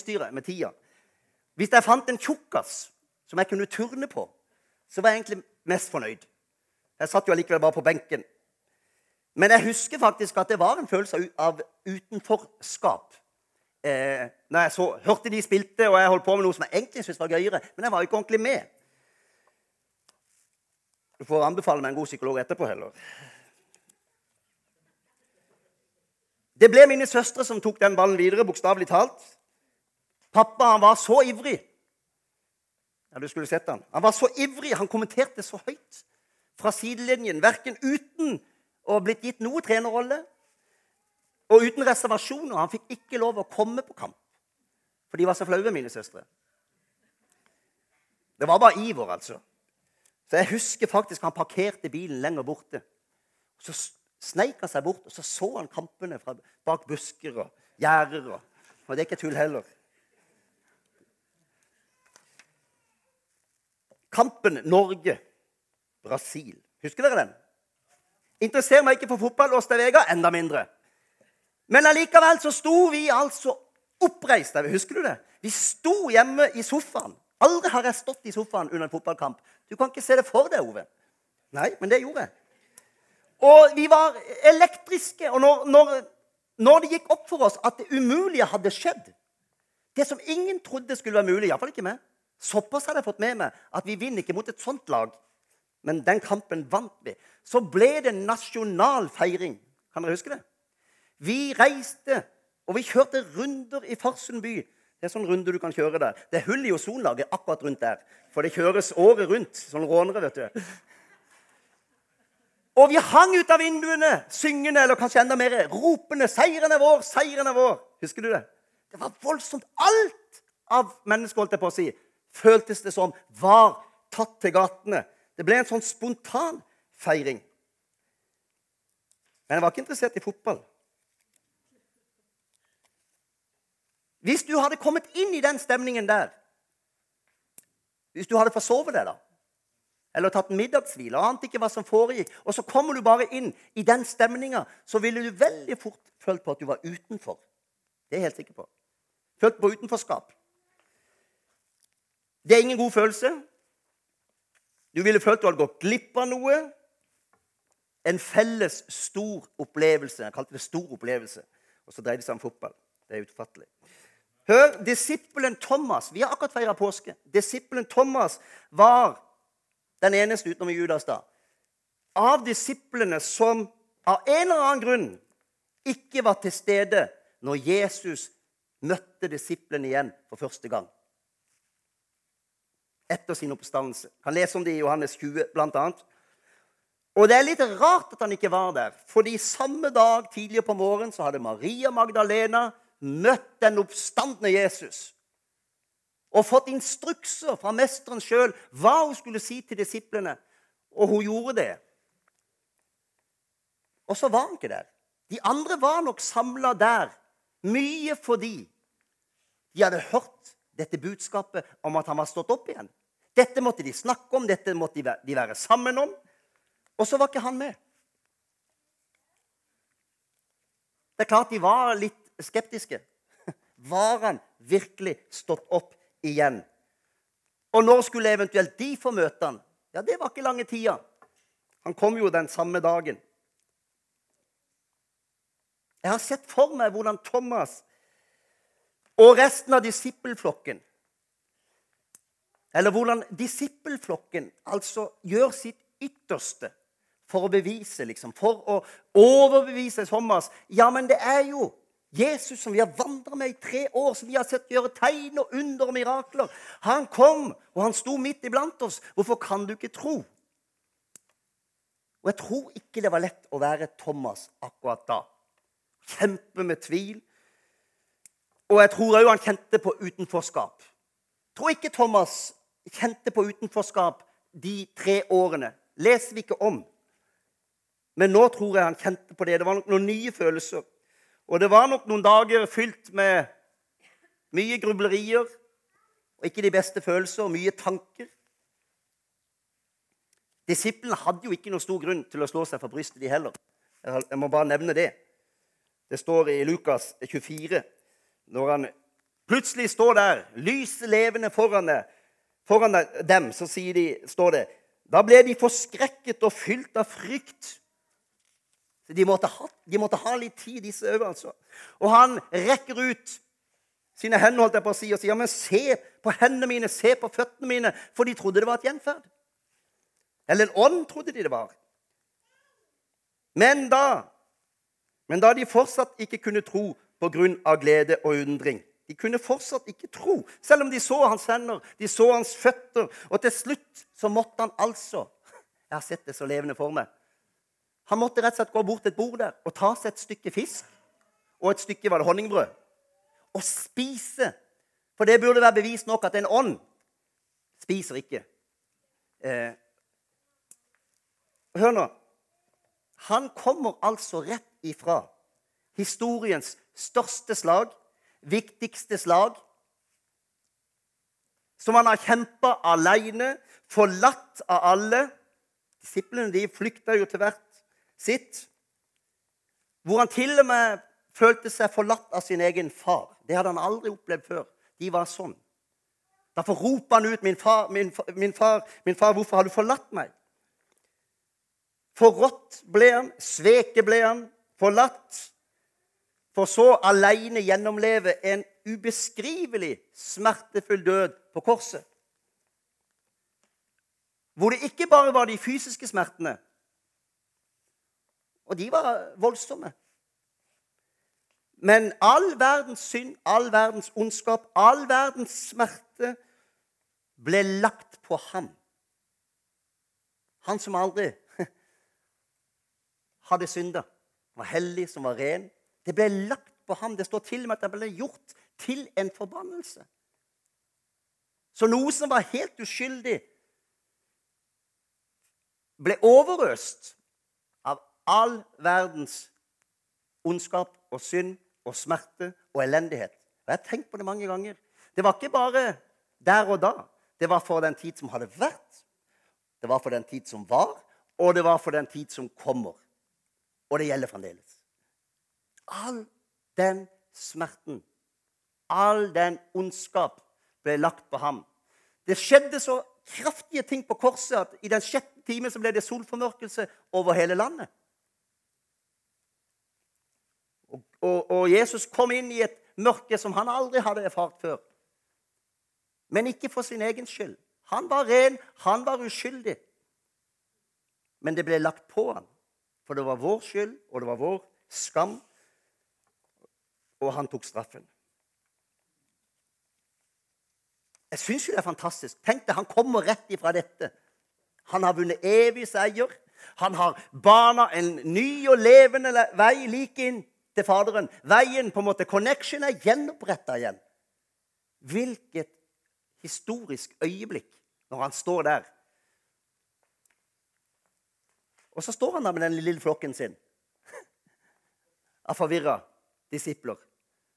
styret med tida. Hvis jeg fant en tjukkas som jeg kunne turne på, så var jeg egentlig mest fornøyd. Jeg satt jo allikevel bare på benken. Men jeg husker faktisk at det var en følelse av utenforskap. Eh, når jeg så, hørte de spilte, og jeg holdt på med noe som jeg egentlig syntes var gøyere. Men jeg var ikke ordentlig med. Du får anbefale meg en god psykolog etterpå heller. Det ble mine søstre som tok den ballen videre, bokstavelig talt. Pappa han var så ivrig. Ja, du skulle sett Han Han var så ivrig, han kommenterte så høyt fra sidelinjen, verken uten å ha blitt gitt noe trenerrolle og uten reservasjoner. Han fikk ikke lov å komme på kamp, for de var så flaue, mine søstre. Det var bare iver, altså. Så Jeg husker faktisk han parkerte bilen lenger borte. Så sneik han seg bort, og så så han kampene fra bak busker og gjerder. Og det er ikke tull heller. Kampen Norge-Brasil. Husker dere den? Interesserer meg ikke for fotball og Vega, enda mindre. Men allikevel så sto vi altså oppreist. Husker du det? Vi sto hjemme i sofaen. Aldri har jeg stått i sofaen under en fotballkamp. Du kan ikke se det for deg, Ove. Nei, men det gjorde jeg. Og vi var elektriske. Og når, når, når det gikk opp for oss at det umulige hadde skjedd Det som ingen trodde skulle være mulig, iallfall ikke meg Såpass hadde jeg fått med meg at vi vinner ikke mot et sånt lag. Men den kampen vant vi. Så ble det nasjonal feiring. Kan dere huske det? Vi reiste, og vi kjørte runder i Farsund by. Det er sånn runde du kan kjøre der. Det er hull i ozonlaget akkurat rundt der. For det kjøres året rundt. Sånn rånere, vet du. Og vi hang ut av vinduene, syngende eller kanskje enda mer, ropende 'Seieren er vår! Seieren er vår!' Husker du det? Det var voldsomt. Alt av mennesker holdt jeg på å si, føltes det som var tatt til gatene. Det ble en sånn spontan feiring. Men jeg var ikke interessert i fotball. Hvis du hadde kommet inn i den stemningen der Hvis du hadde forsovet deg, da, eller tatt en middagshvile og ante ikke hva som foregikk, og så kommer du bare inn i den stemninga, så ville du veldig fort følt på at du var utenfor. Det er jeg helt sikker på. Følt på utenforskap. Det er ingen god følelse. Du ville følt du hadde gått glipp av noe. En felles stor opplevelse. Jeg kalte det stor opplevelse. Og så dreide det seg om fotball. Det er utfattelig. Hør, disippelen Thomas Vi har akkurat feira påske. Disippelen Thomas var den eneste utenom Judas da, av disiplene som av en eller annen grunn ikke var til stede når Jesus møtte disiplene igjen for første gang etter sin oppstandelse. Kan lese om det i Johannes 20, blant annet. Og det er litt rart at han ikke var der, fordi samme dag tidligere på morgenen så hadde Maria Magdalena møtt den oppstandende Jesus og fått instrukser fra mesteren sjøl hva hun skulle si til disiplene. Og hun gjorde det. Og så var han ikke der. De andre var nok samla der mye fordi de hadde hørt dette budskapet om at han var stått opp igjen. Dette måtte de snakke om, dette måtte de være sammen om. Og så var ikke han med. Det er klart de var litt skeptiske. Var han virkelig stått opp igjen? Og når skulle eventuelt de få møte han? Ja, Det var ikke lange tida. Han kom jo den samme dagen. Jeg har sett for meg hvordan Thomas og resten av disippelflokken eller hvordan disippelflokken altså gjør sitt ytterste for å bevise, liksom, for å overbevise Thomas. Ja, men det er jo Jesus som vi har vandra med i tre år, som vi har sett gjøre tegn og under og mirakler. Han kom, og han sto midt iblant oss. Hvorfor kan du ikke tro? Og jeg tror ikke det var lett å være Thomas akkurat da. Kjempe med tvil. Og jeg tror òg han kjente på utenforskap. Jeg tror ikke Thomas kjente på utenforskap de tre årene. Leser vi ikke om. Men nå tror jeg han kjente på det. Det var nok noen nye følelser. Og det var nok noen dager fylt med mye grublerier og ikke de beste følelser og mye tanker. Disiplene hadde jo ikke noen stor grunn til å slå seg for brystet, de heller. Jeg må bare nevne det. Det står i Lukas 24, når han plutselig står der, lyset levende foran, foran dem, så de, står det Da ble de forskrekket og fylt av frykt. De måtte, ha, de måtte ha litt tid, disse òg, altså. Og han rekker ut sine hender holdt jeg på å si, og sier, ja, men 'Se på hendene mine, se på føttene mine.' For de trodde det var et gjenferd. Eller en ånd, trodde de det var. Men da, men da de fortsatt ikke kunne tro på grunn av glede og undring De kunne fortsatt ikke tro, selv om de så hans hender, de så hans føtter. Og til slutt så måtte han altså Jeg har sett det så levende for meg. Han måtte rett og slett gå bort til et bord der og ta seg et stykke fisk og et stykke var det honningbrød og spise. For det burde være bevis nok at en ånd spiser ikke. Eh, hør nå. Han kommer altså rett ifra historiens største slag, viktigste slag, som han har kjempa aleine, forlatt av alle. Disiplene de flykta jo til hvert sitt. Hvor han til og med følte seg forlatt av sin egen far. Det hadde han aldri opplevd før. De var sånn. Derfor roper han ut, min far, min, min, far, 'Min far, hvorfor har du forlatt meg?' Forrådt ble han, sveket ble han, forlatt. For så aleine gjennomleve en ubeskrivelig smertefull død på korset. Hvor det ikke bare var de fysiske smertene, og de var voldsomme. Men all verdens synd, all verdens ondskap, all verdens smerte ble lagt på ham. Han som aldri hadde synda, var hellig, som var ren. Det ble lagt på ham. Det står til og med at det ble gjort til en forbannelse. Så noe som var helt uskyldig, ble overøst av all verdens ondskap og synd og smerte og elendighet. Og Jeg har tenkt på det mange ganger. Det var ikke bare der og da. Det var for den tid som hadde vært, det var for den tid som var, og det var for den tid som kommer. Og det gjelder fremdeles. All den smerten, all den ondskap, ble lagt på ham. Det skjedde så kraftige ting på korset at i den sjette timen ble det solformørkelse over hele landet. Og, og, Jesus kom inn i et mørke som han aldri hadde erfart før. Men ikke for sin egen skyld. Han var ren, han var uskyldig. Men det ble lagt på ham. For det var vår skyld, og det var vår skam. Og han tok straffen. Jeg syns jo det er fantastisk. Tenk deg, Han kommer rett ifra dette. Han har vunnet evig seier. Han har bana en ny og levende vei like inn til Faderen. Veien, på en måte, connection, er gjenoppretta igjen. Hvilket historisk øyeblikk når han står der. Og så står han der med den lille flokken sin av forvirra disipler.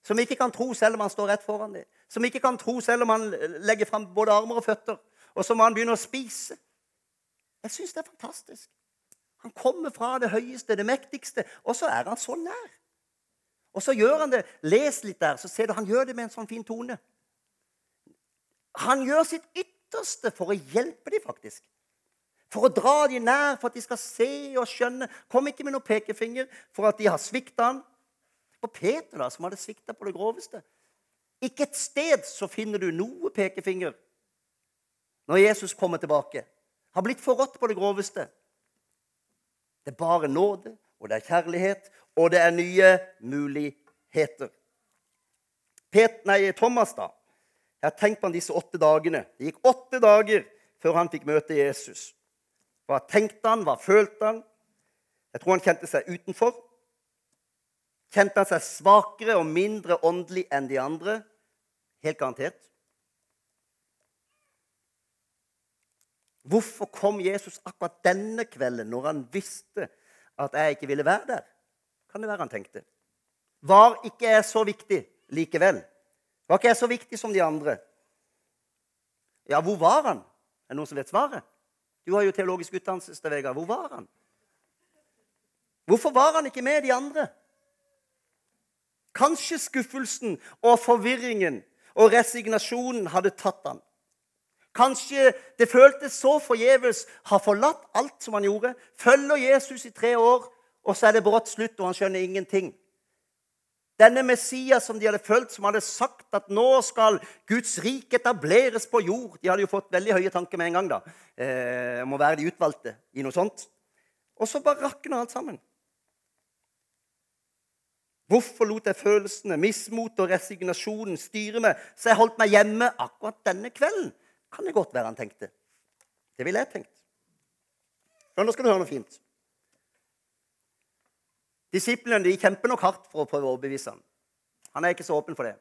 Som ikke kan tro selv om han står rett foran dem. Som ikke kan tro selv om han legger fram både armer og føtter. Og som han begynner å spise. Jeg syns det er fantastisk. Han kommer fra det høyeste, det mektigste, og så er han så nær. Og så gjør han det. Les litt der, så ser du han gjør det med en sånn fin tone. Han gjør sitt ytterste for å hjelpe dem, faktisk. For å dra dem nær, for at de skal se og skjønne. Kom ikke med noen pekefinger for at de har svikta han. Og Peter, da, som hadde svikta på det groveste. Ikke et sted så finner du noe pekefinger når Jesus kommer tilbake. Har blitt forrådt på det groveste. Det er bare nåde, og det er kjærlighet, og det er nye muligheter. Pet, nei, Thomas, da. Jeg har tenkt på han disse åtte dagene. Det gikk åtte dager før han fikk møte Jesus. Hva tenkte han? Hva følte han? Jeg tror han kjente seg utenfor. Kjente han seg svakere og mindre åndelig enn de andre? Helt garantert. Hvorfor kom Jesus akkurat denne kvelden, når han visste at jeg ikke ville være der? kan det være han tenkte. Var ikke jeg så viktig likevel? Var ikke jeg så viktig som de andre? Ja, hvor var han? Er det noen som vet svaret? Du har jo teologisk utdannelse, Vegard. Hvor var han? Hvorfor var han ikke med de andre? Kanskje skuffelsen og forvirringen og resignasjonen hadde tatt han. Kanskje det føltes så forgjeves. Har forlatt alt som han gjorde. Følger Jesus i tre år, og så er det brått slutt, og han skjønner ingenting. Denne Messias som de hadde fulgt, som hadde sagt at nå skal Guds rike etableres på jord De hadde jo fått veldig høye tanker med en gang da, eh, om å være de utvalgte i noe sånt. Og så bare rakner alt sammen. Hvorfor lot jeg følelsene, mismot og resignasjonen styre meg, så jeg holdt meg hjemme akkurat denne kvelden? Kan det godt være han tenkte. Det ville jeg tenkt. nå skal du høre noe fint. Disiplene de kjemper nok hardt for å prøve å overbevise ham. Han er ikke så åpen for det.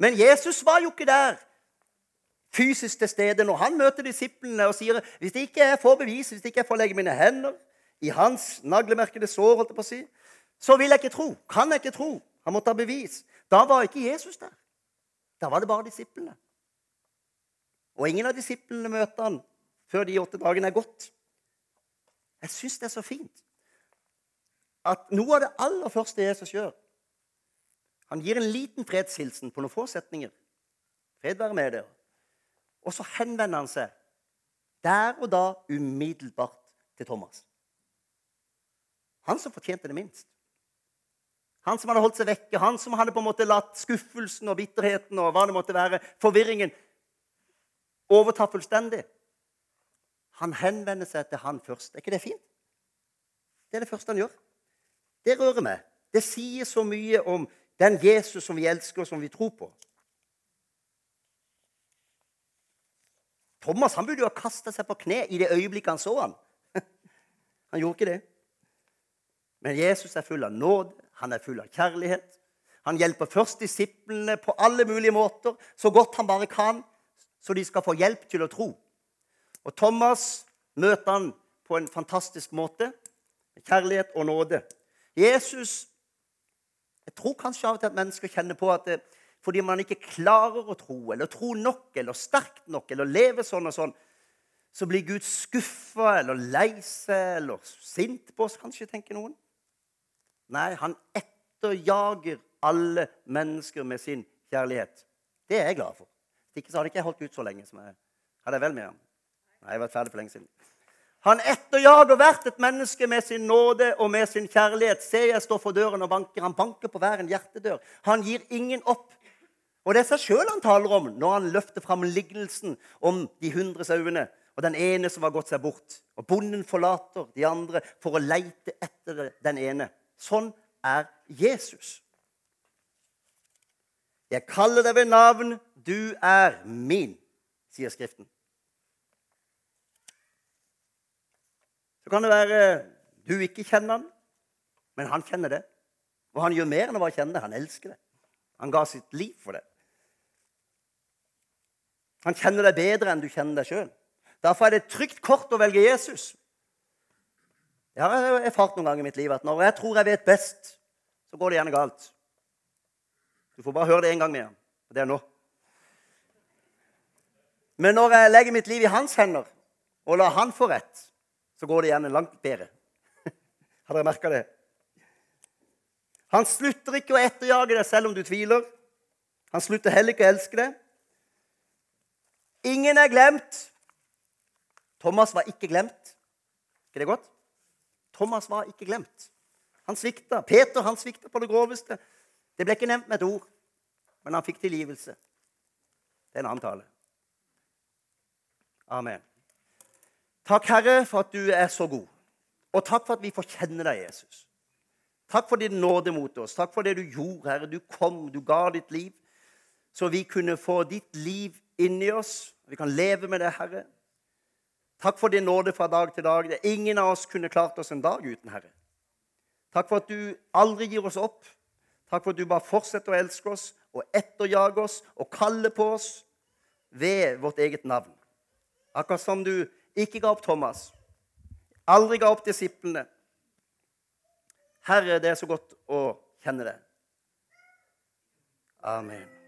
Men Jesus var jo ikke der fysisk til stede når han møter disiplene og sier hvis det ikke jeg får bevis, hvis det ikke jeg får legge mine hender i hans naglemerkede sår, holdt jeg på å si, så vil jeg ikke tro. Kan jeg ikke tro. Han måtte ha bevis. Da var ikke Jesus der. Da var det bare disiplene. Og ingen av disiplene møter han før de åtte dagene er gått. Jeg syns det er så fint at noe av det aller første Jesus gjør Han gir en liten fredshilsen på noen få setninger. Fred være med dere. Og så henvender han seg der og da umiddelbart til Thomas. Han som fortjente det minst. Han som hadde holdt seg vekke, han som hadde på en måte latt skuffelsen og bitterheten og hva det måtte være, forvirringen overta fullstendig. Han henvender seg til han først. Er ikke det fint? Det er det første han gjør. Det rører meg. Det sier så mye om den Jesus som vi elsker, og som vi tror på. Thomas han burde jo ha kasta seg på kne i det øyeblikket han så han. Han gjorde ikke det. Men Jesus er full av nåde, han er full av kjærlighet. Han hjelper først disiplene på alle mulige måter, så godt han bare kan, så de skal få hjelp til å tro. Og Thomas møter han på en fantastisk måte. Med kjærlighet og nåde. Jesus Jeg tror kanskje av og til at mennesker kjenner på at det, fordi man ikke klarer å tro, eller tro nok, eller sterkt nok, eller leve sånn og sånn, så blir Gud skuffa eller lei seg eller sint på oss, kanskje, tenker noen. Nei, han etterjager alle mennesker med sin kjærlighet. Det er jeg glad for. Hvis ikke så hadde ikke jeg holdt ut så lenge som jeg hadde jeg vel med ham. Nei, jeg var ferdig for lenge siden. Han etterjager hvert et menneske med sin nåde og med sin kjærlighet. Se, jeg står for døren og banker. Han banker på hver en hjertedør. Han gir ingen opp. Og det er seg sjøl han taler om når han løfter fram lignelsen om de hundre sauene og den ene som har gått seg bort. Og bonden forlater de andre for å leite etter den ene. Sånn er Jesus. Jeg kaller deg ved navn, du er min, sier Skriften. Så kan det være du ikke kjenner han, men han kjenner det. Og han gjør mer enn å bare kjenne det. Han elsker det. Han ga sitt liv for det. Han kjenner deg bedre enn du kjenner deg sjøl. Derfor er det et trygt kort å velge Jesus. Jeg har erfart noen ganger i mitt liv at når jeg tror jeg vet best, så går det gjerne galt. Du får bare høre det én gang ham. Og det er nå. Men når jeg legger mitt liv i hans hender og lar han få rett, så går det gjerne langt bedre. Har dere merka det? Han slutter ikke å etterjage deg selv om du tviler. Han slutter heller ikke å elske deg. Ingen er glemt. Thomas var ikke glemt. ikke det godt? Thomas var ikke glemt. Han svikta. Peter han svikta på det groveste. Det ble ikke nevnt med et ord, men han fikk tilgivelse. Det er en annen tale. Amen. Takk, Herre, for at du er så god. Og takk for at vi får kjenne deg, Jesus. Takk for din nåde mot oss. Takk for det du gjorde, Herre. Du kom, du ga ditt liv, så vi kunne få ditt liv inni oss. Vi kan leve med det, Herre. Takk for din nåde fra dag til dag. Det er ingen av oss kunne klart oss en dag uten, Herre. Takk for at du aldri gir oss opp. Takk for at du bare fortsetter å elske oss og etterjage oss og kalle på oss ved vårt eget navn. Akkurat som du ikke ga opp Thomas. Aldri ga opp disiplene. Herre, det er så godt å kjenne det. Amen.